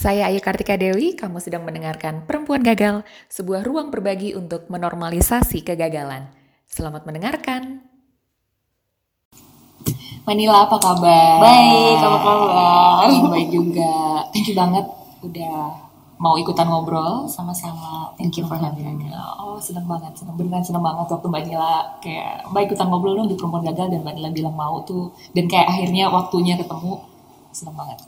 Saya Ayu Kartika Dewi, kamu sedang mendengarkan Perempuan Gagal, sebuah ruang berbagi untuk menormalisasi kegagalan. Selamat mendengarkan. Manila, apa kabar? Baik, apa kabar? Baik juga. Thank you banget udah mau ikutan ngobrol sama-sama. Thank you for having me. Oh, seneng banget, seneng beneran seneng banget waktu Mbak Nila kayak Mbak ikutan ngobrol dong di Perempuan Gagal dan Mbak Nila bilang mau tuh dan kayak akhirnya waktunya ketemu seneng banget.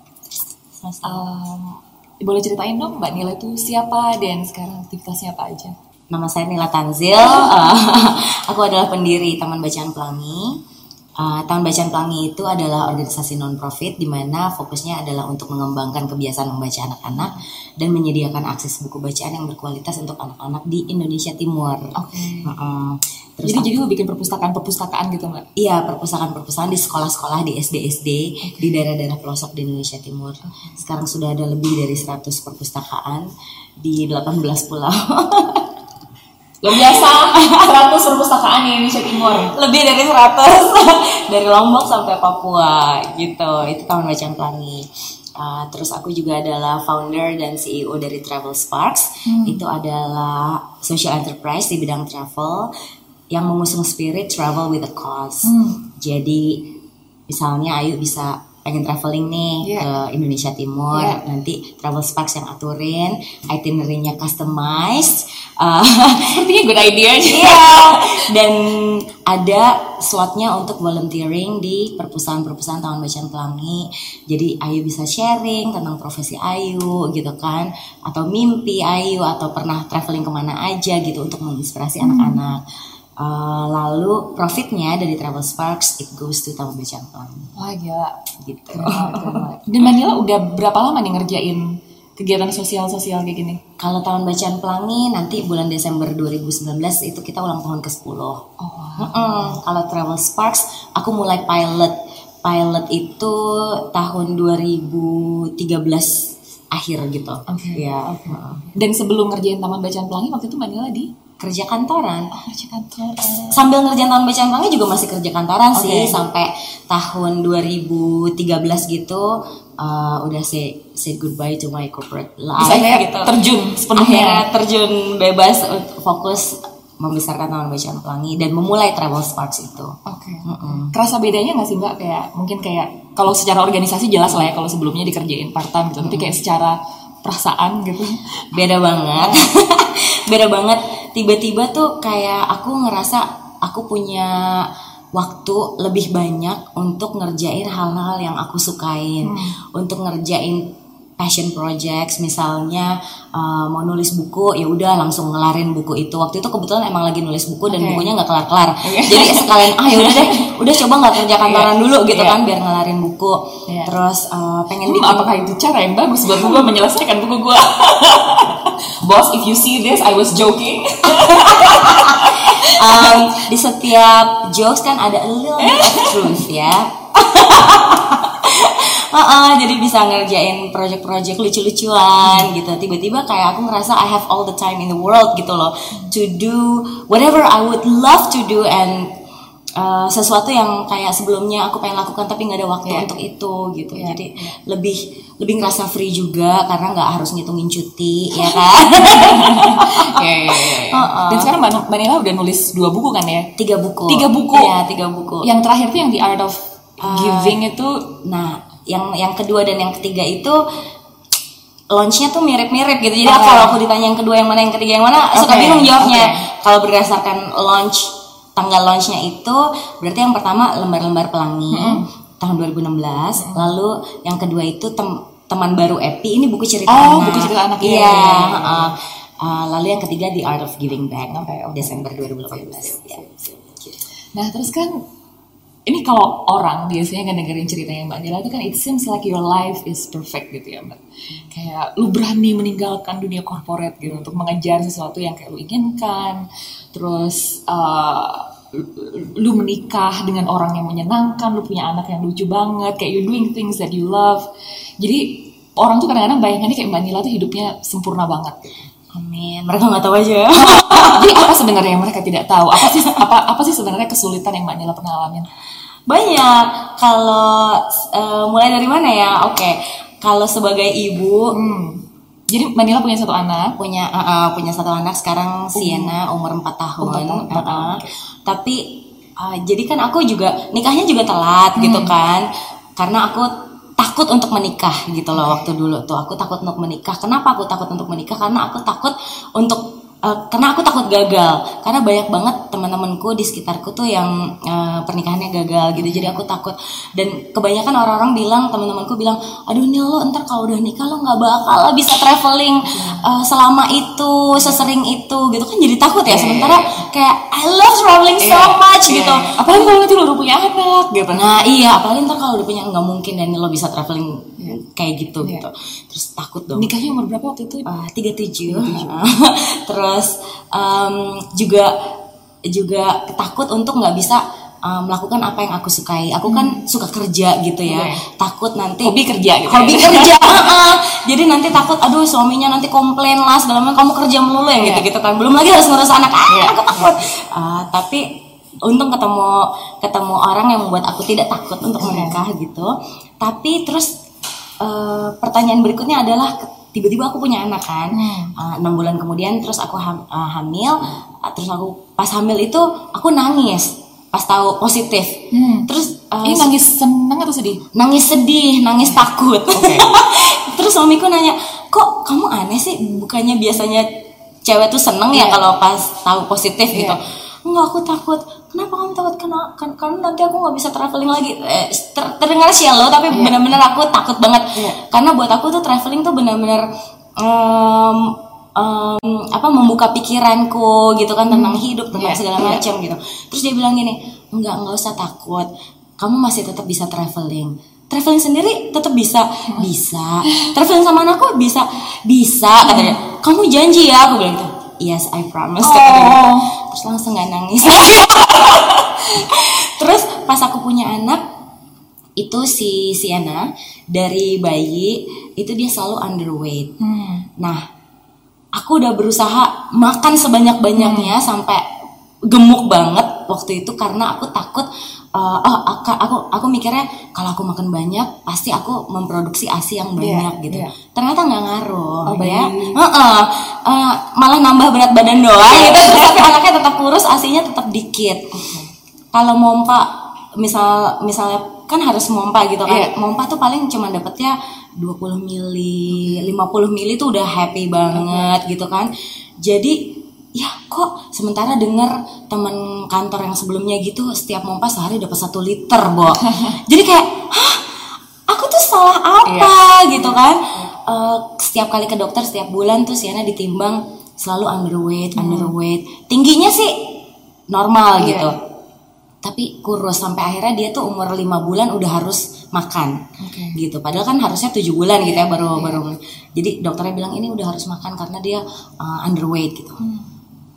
Um, boleh ceritain dong Mbak Nila itu siapa dan sekarang aktivitasnya apa aja? Nama saya Nila Tanzil. Uh, aku adalah pendiri Taman Bacaan Pelangi. Uh, Taman Bacaan Pelangi itu adalah organisasi non-profit di mana fokusnya adalah untuk mengembangkan kebiasaan membaca anak-anak dan menyediakan akses buku bacaan yang berkualitas untuk anak-anak di Indonesia Timur. Oke. Uh-uh. Terus Jadi aku- jadi lu bikin perpustakaan-perpustakaan gitu Mbak? Iya, perpustakaan-perpustakaan di sekolah-sekolah di SD-SD di daerah-daerah pelosok di Indonesia Timur. Sekarang sudah ada lebih dari 100 perpustakaan di 18 pulau. Luar biasa, 100 perpustakaan di Indonesia Timur. lebih dari 100 dari Lombok sampai Papua gitu. Itu Taman Bacaan Pelangi. Uh, terus aku juga adalah founder dan CEO dari Travel Sparks. Itu adalah social enterprise di bidang travel yang mengusung spirit travel with a cause. Jadi misalnya Ayu bisa pengen traveling nih Iya. ke Indonesia Timur, Iya. nanti Travel Sparks yang aturin, itinerary-nya customized. Uh, Sepertinya good idea. Iya. Dan ada slotnya untuk volunteering di perpustakaan-perpustakaan Taman Bacaan Pelangi. Jadi Ayu bisa sharing tentang profesi Ayu gitu kan, atau mimpi Ayu atau pernah traveling ke mana aja gitu untuk menginspirasi anak-anak. Uh, lalu profitnya dari Travel Sparks it goes to Taman Bacaan Pelangi Wah gila. gitu. Keren keren. Dan Mbak Nila udah berapa lama nih ngerjain kegiatan sosial-sosial kayak gini? Kalau Taman Bacaan Pelangi nanti bulan Desember 2019 itu kita ulang tahun ke-10. Oh, Mm-mm. Kalau Travel Sparks, aku mulai pilot. Pilot itu tahun 2013 akhir gitu. Oke. Ya. Dan sebelum ngerjain Taman Bacaan Pelangi waktu itu Mbak Nila di Kerja kantoran. oh, kerja kantor. Sambil ngerjain tahun bacaan pelangi juga masih kerja kantoran Oke. sih sampai tahun 2013 gitu uh, udah say say goodbye to my corporate life gitu. terjun Akhirnya sepenuhnya. terjun bebas fokus membesarkan taman bacaan pelangi dan memulai travel sparks itu. Oke. Mm-mm. Kerasa bedanya nggak sih Mbak? Kayak mungkin kayak kalau secara organisasi jelas lah ya kalau sebelumnya dikerjain part time gitu. Tapi kayak secara perasaan gitu. beda banget. Beda banget. Tiba-tiba tuh kayak aku ngerasa aku punya waktu lebih banyak untuk ngerjain hal-hal yang aku sukain. Untuk ngerjain passion projects misalnya uh, mau nulis buku ya udah langsung ngelarin buku itu waktu itu kebetulan emang lagi nulis buku dan Oke. bukunya nggak kelar-kelar Oke. jadi sekalian ah ya udah deh udah coba nggak kerja kantoran Iya. dulu gitu Iya. kan biar ngelarin buku Iya. terus uh, pengen Hmm, bikin apakah itu cara yang bagus buat gue menyelesaikan buku gue? Boss, if you see this, I was joking. um, di setiap jokes kan ada a little bit of truth ya. Heeh, jadi bisa ngerjain project-project lucu-lucuan gitu. Tiba-tiba kayak aku ngerasa I have all the time in the world gitu loh to do whatever I would love to do and uh, sesuatu yang kayak sebelumnya aku pengen lakukan tapi nggak ada waktu Iya. untuk itu gitu. Iya, Jadi lebih lebih ngerasa free juga karena nggak harus ngitungin cuti ya kan. Iya, iya, iya. Dan sekarang Mbak udah nulis dua buku kan ya? tiga buku. Tiga buku? Iya, tiga buku. Yang terakhir tuh yang The Art of Giving itu Nah, yang yang kedua dan yang ketiga itu launchnya tuh mirip-mirip gitu. Jadi Oke. kalau aku ditanya yang kedua yang mana yang ketiga yang mana suka Oke, bingung jawabnya. oke. Kalau berdasarkan launch tanggal launchnya itu berarti yang pertama lembar-lembar pelangi tahun 2016, lalu yang kedua itu tem- teman baru Epi ini buku cerita Oh, anak. buku cerita anak, iya, Iya, iya, iya. heeh. Uh, lalu yang ketiga The Art of Giving Back Oke, oke. Desember 2018. Ya. Nah terus kan ini kalau orang biasanya kan dengerin ceritanya Mbak Nila itu kan it seems like your life is perfect gitu ya Mbak. Kayak lu berani meninggalkan dunia korporat gitu untuk mengejar sesuatu yang kayak lu inginkan. Terus uh, lu menikah dengan orang yang menyenangkan, lu punya anak yang lucu banget, kayak you doing things that you love. Jadi orang tuh kadang-kadang bayangannya kayak Mbak Nila tuh hidupnya sempurna banget gitu. Amin. Mereka nggak tahu aja. Jadi apa sebenarnya yang mereka tidak tahu? Apa sih apa apa sih sebenarnya kesulitan yang Mbak Nila pernah alamin? Banyak. Kalau eh, mulai dari mana ya? Oke. kalau sebagai ibu Hmm. Jadi Manila punya satu anak. punya uh, uh, punya satu anak sekarang Sienna umur 4 tahun. Empat tahun, empat Uh, uh. Tapi uh, jadi kan aku juga nikahnya juga telat gitu Hmm. kan. Karena aku takut untuk menikah gitu loh waktu dulu tuh. Aku takut untuk menikah. Kenapa aku takut untuk menikah? Karena aku takut untuk uh, karena aku takut gagal. Karena banyak banget teman-temanku di sekitarku tuh yang uh, pernikahannya gagal gitu. Jadi aku takut dan kebanyakan orang-orang bilang teman-temanku bilang, "Aduh Nil lo ntar kalau udah nikah lo nggak bakal bisa traveling uh, selama itu, sesering itu." gitu kan jadi takut ya. Iya, Sementara iya, kayak I love traveling so Iya, much iya. gitu. Apalagi kalau nanti lo udah punya anak gitu. Nah iya, apalagi ntar kalau udah punya nggak mungkin dan lo bisa traveling kayak gitu Iya. gitu. Terus takut dong. Nikahnya umur berapa waktu itu? Uh, 37 terus em, juga juga takut untuk nggak bisa uh, melakukan apa yang aku sukai. Aku kan suka kerja gitu ya. Oke. takut nanti Hobi kerja gitu hobi ya? kerja. Jadi nanti takut aduh suaminya nanti komplain lah segala macam. Kamu kerja melulu ya? Iya. gitu gitu kan. Belum lagi harus ngurus anak. Ah Iya. aku takut? Ah, tapi untung ketemu ketemu orang yang membuat aku tidak takut untuk Iya. menikah gitu. Tapi terus eh, pertanyaan berikutnya adalah tiba-tiba aku punya anak kan. Hmm. Ah, enam bulan kemudian terus aku ham- ah, hamil. Ah, terus aku pas hamil itu aku nangis pas tahu positif Hmm. terus ah, Ini nangis senang atau sedih? nangis sedih, nangis takut. Oke. Terus suamiku nanya, kok kamu aneh sih? Bukannya biasanya cewek tuh seneng ya Iya. kalau pas tahu positif Iya. gitu. Enggak, aku takut. Kenapa kamu takut? Karena, kan, karena nanti aku nggak bisa traveling lagi. Eh, ter- terdengar shallow, tapi Iya. benar-benar aku takut banget. Iya. Karena buat aku tuh traveling tuh benar-benar em, em, apa membuka pikiranku gitu kan tentang hidup tentang Iya, segala iya. macam gitu. Terus dia bilang gini, enggak enggak usah takut, kamu masih tetap bisa traveling. Traveling sendiri tetap bisa, bisa. Traveling sama anakku bisa, bisa katanya. Kamu janji ya, aku bilang gitu. Yes, I promise. gitu. Oh. Terus langsung gak nangis. Terus pas aku punya anak, itu si Sienna dari bayi itu dia selalu underweight. Hmm. Nah, aku udah berusaha makan sebanyak-banyaknya sampai gemuk banget waktu itu karena aku takut uh, oh aku, aku aku mikirnya kalau aku makan banyak pasti aku memproduksi ASI yang banyak Iya, gitu. iya. Ternyata nggak ngaruh Oh, ya. baik. Heeh. Uh, malah nambah berat badan doang gitu tapi anaknya tetap kurus, ASInya tetap dikit. Kalau mompa misal misalnya kan harus mompa gitu kan. Iya. Mompa tuh paling cuma dapetnya 20 mili, 50 mili tuh udah happy banget gitu kan. Jadi ya kok sementara dengar teman kantor yang sebelumnya gitu setiap mompa sehari dapat satu liter, Bo. Jadi kayak, hah? Aku tuh salah apa gitu kan? Eh, setiap kali ke dokter setiap bulan tuh Siana ditimbang selalu underweight, underweight. Tingginya sih normal Iya. gitu tapi kurus sampai akhirnya dia tuh umur lima bulan udah harus makan. Oke. gitu. Padahal kan harusnya tujuh bulan gitu ya baru baru. Jadi dokternya bilang ini udah harus makan karena dia uh, underweight gitu.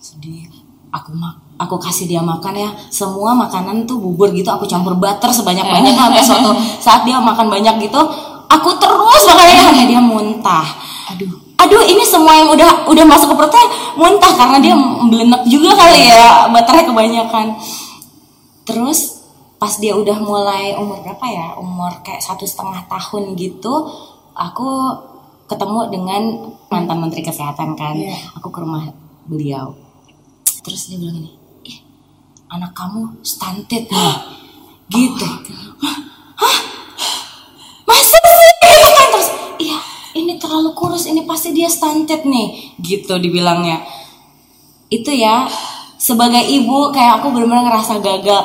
Sedih. Aku mak aku kasih dia makan ya. Semua makanan tuh bubur gitu. Aku campur butter sebanyak banyaknya sampai suatu saat dia makan banyak gitu aku terus makannya sampai dia muntah. Aduh. aduh ini semua yang udah udah masuk ke perutnya muntah karena dia membelenek juga kali ya butternya kebanyakan terus pas dia udah mulai umur berapa ya? Umur kayak satu setengah tahun gitu aku ketemu dengan mantan menteri kesehatan kan. Iya. aku ke rumah beliau. Terus dia bilang ini ih anak kamu stunted nih. Gitu. Hah? Masa sih? Gitu kan? Terus iya ini terlalu kurus ini pasti dia stunted nih. Gitu dibilangnya. Itu ya sebagai ibu kayak aku benar-benar ngerasa gagal.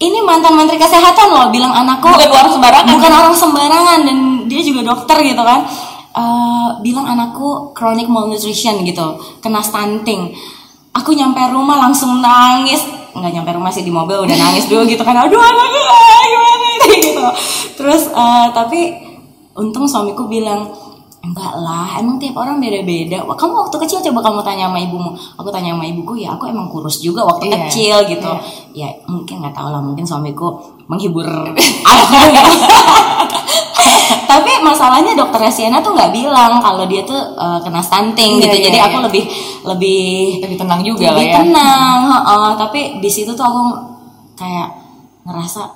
Ini mantan menteri kesehatan loh bilang anakku. Bukan orang sembarangan. bukan orang sembarangan dan dia juga dokter gitu kan. Eh, bilang anakku chronic malnutrition gitu kena stunting. Aku nyampe rumah langsung nangis. Nggak nyampe rumah sih di mobil udah nangis dulu gitu kan. Aduh anakku gimana ini? Gitu. Terus eh, tapi untung suamiku bilang enggak lah emang tiap orang beda-beda kamu waktu kecil coba kamu tanya sama ibumu aku tanya sama ibuku ya aku emang kurus juga waktu Iya, kecil gitu iya. ya mungkin nggak tahu lah mungkin suamiku menghibur aku tapi masalahnya dokter Siena tuh nggak bilang kalau dia tuh eh, kena stunting Iya, gitu iya, jadi aku iya. lebih lebih Lebih tenang juga lah lebih ya. tenang heeh. tapi di situ tuh aku kayak ngerasa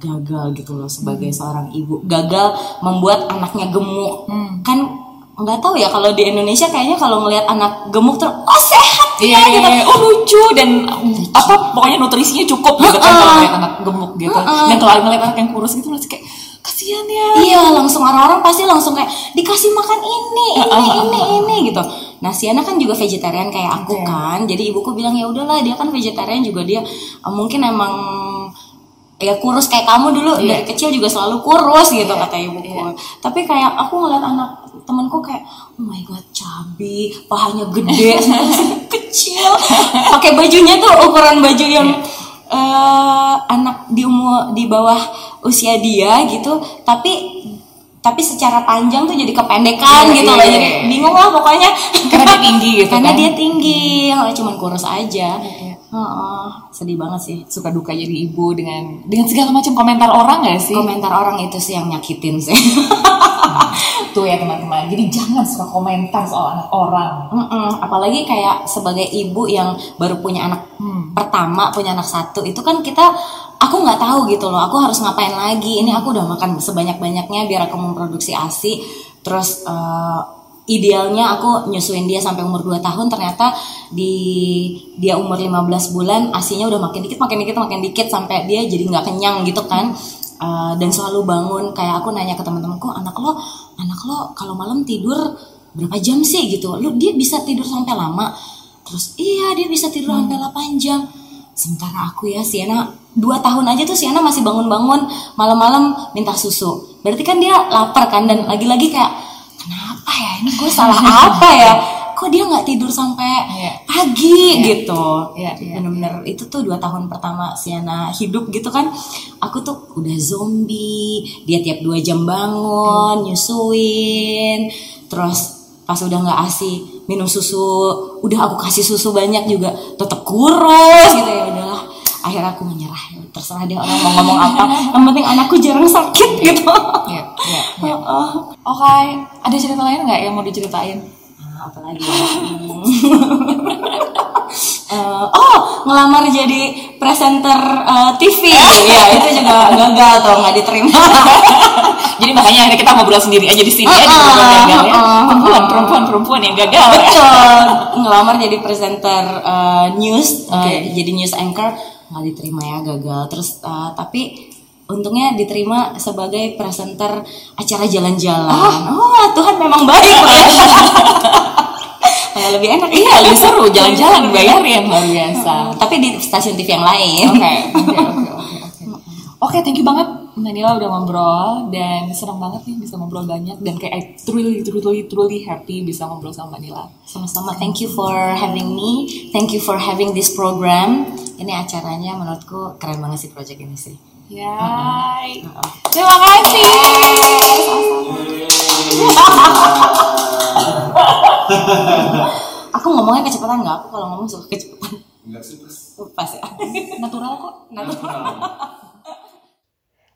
gagal gitu loh sebagai seorang ibu gagal membuat anaknya gemuk kan nggak tahu ya kalau di Indonesia kayaknya kalau ngelihat anak gemuk terus oh sehat Iya, ya iya, gitu iya. oh lucu dan apa pokoknya nutrisinya cukup gitu kan kalau ngeliat anak gemuk gitu. Dan kalau ngeliat anak yang kurus gitu masih kayak kasihan ya. Iya langsung orang-orang pasti langsung kayak dikasih makan ini, ini, ini, ini gitu. Nah Siana kan juga vegetarian kayak aku Oke. kan, jadi ibuku bilang ya udahlah dia kan vegetarian juga dia mungkin emang ya kurus kayak kamu dulu. Dari kecil juga selalu kurus gitu kata ibuku. Tapi kayak aku ngeliat anak temanku kayak oh my god cabi, pahanya gede, kecil, pakai bajunya tuh ukuran baju yang eh, anak di umur di bawah usia dia gitu. Tapi tapi secara panjang tuh jadi kependekan Iya, gitu iya, loh. iya, jadi iya. bingung lah pokoknya. Karena dia tinggi gitu karena kan. dia tinggi. Nggak cuma kurus aja. Iya. Heeh, sedih banget sih Suka duka jadi ibu dengan dengan segala macam komentar orang gak sih? komentar orang itu sih yang nyakitin sih Tuh ya teman-teman. Jadi jangan suka komentar soal anak orang. Mm-mm, apalagi kayak sebagai ibu yang baru punya anak Hmm. pertama punya anak satu itu kan kita aku nggak tahu gitu loh aku harus ngapain lagi ini aku udah makan sebanyak banyaknya biar aku memproduksi asi terus eh, idealnya aku nyusuin dia sampai umur 2 tahun ternyata di dia umur 15 bulan asinya udah makin dikit makin dikit makin dikit sampai dia jadi nggak kenyang gitu kan. Eh, dan selalu bangun kayak aku nanya ke teman-temanku anak lo anak lo kalau malam tidur berapa jam sih? Gitu. Lu dia bisa tidur sampai lama. Terus iya dia bisa tidur sampai 8 jam. Sementara aku ya Siana dua tahun aja tuh Siana masih bangun-bangun malam-malam minta susu. Berarti kan dia lapar kan dan lagi-lagi kayak ya ini gue salah apa ya? Kok dia nggak tidur sampai Iya. pagi gitu? Iya, iya. bener-bener. itu tuh dua tahun pertama Siana hidup gitu kan. Aku tuh udah zombie. Dia tiap dua jam bangun nyusuin. Terus pas udah nggak asi minum susu. Udah aku kasih susu banyak juga. Tetap kurus gitu ya udahlah. Akhirnya aku menyerah terserah deh orang mau ngomong apa yang penting anakku jarang sakit gitu iya, iya. Heeh. Oke, ada cerita lain nggak yang mau diceritain? Nah, apalagi ya? Hmm. Eh, oh ngelamar jadi presenter eh, TV ya itu juga gagal atau nggak diterima Jadi makanya akhirnya kita ngobrol sendiri aja di sini ya di Uh-uh, program gagal ya. uh-uh, Perempuan, perempuan, perempuan yang gagal ya. betul ngelamar jadi presenter eh, news eh, Oke. jadi news anchor nggak diterima ya gagal. Terus eh, tapi untungnya diterima sebagai presenter acara jalan-jalan. Oh Tuhan memang baik ya Kayak lebih enak. Iya, lebih seru jalan-jalan bayar yang luar biasa. tapi di stasiun TV yang lain. Oke, oke, oke, oke, oke. Oke, thank you banget Manila udah ngobrol dan senang banget nih bisa ngobrol banyak dan kayak I truly, truly, truly happy bisa ngobrol sama Manila. Sama-sama, thank you for having me. Thank you for having this program. Ini acaranya menurutku keren banget sih project ini sih. Yay. Terima kasih. Aku ngomongnya kecepatan nggak? Aku kalau ngomong suka kecepatan. Enggak sih. Pas ya. Natural kok. Natural.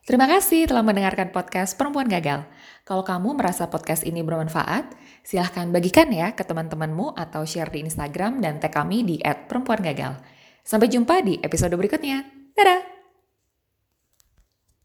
Terima kasih telah mendengarkan podcast Perempuan Gagal. Kalau kamu merasa podcast ini bermanfaat, silahkan bagikan ya ke teman-temanmu atau share di Instagram dan tag kami di @perempuangagal. Sampai jumpa di episode berikutnya. Dadah!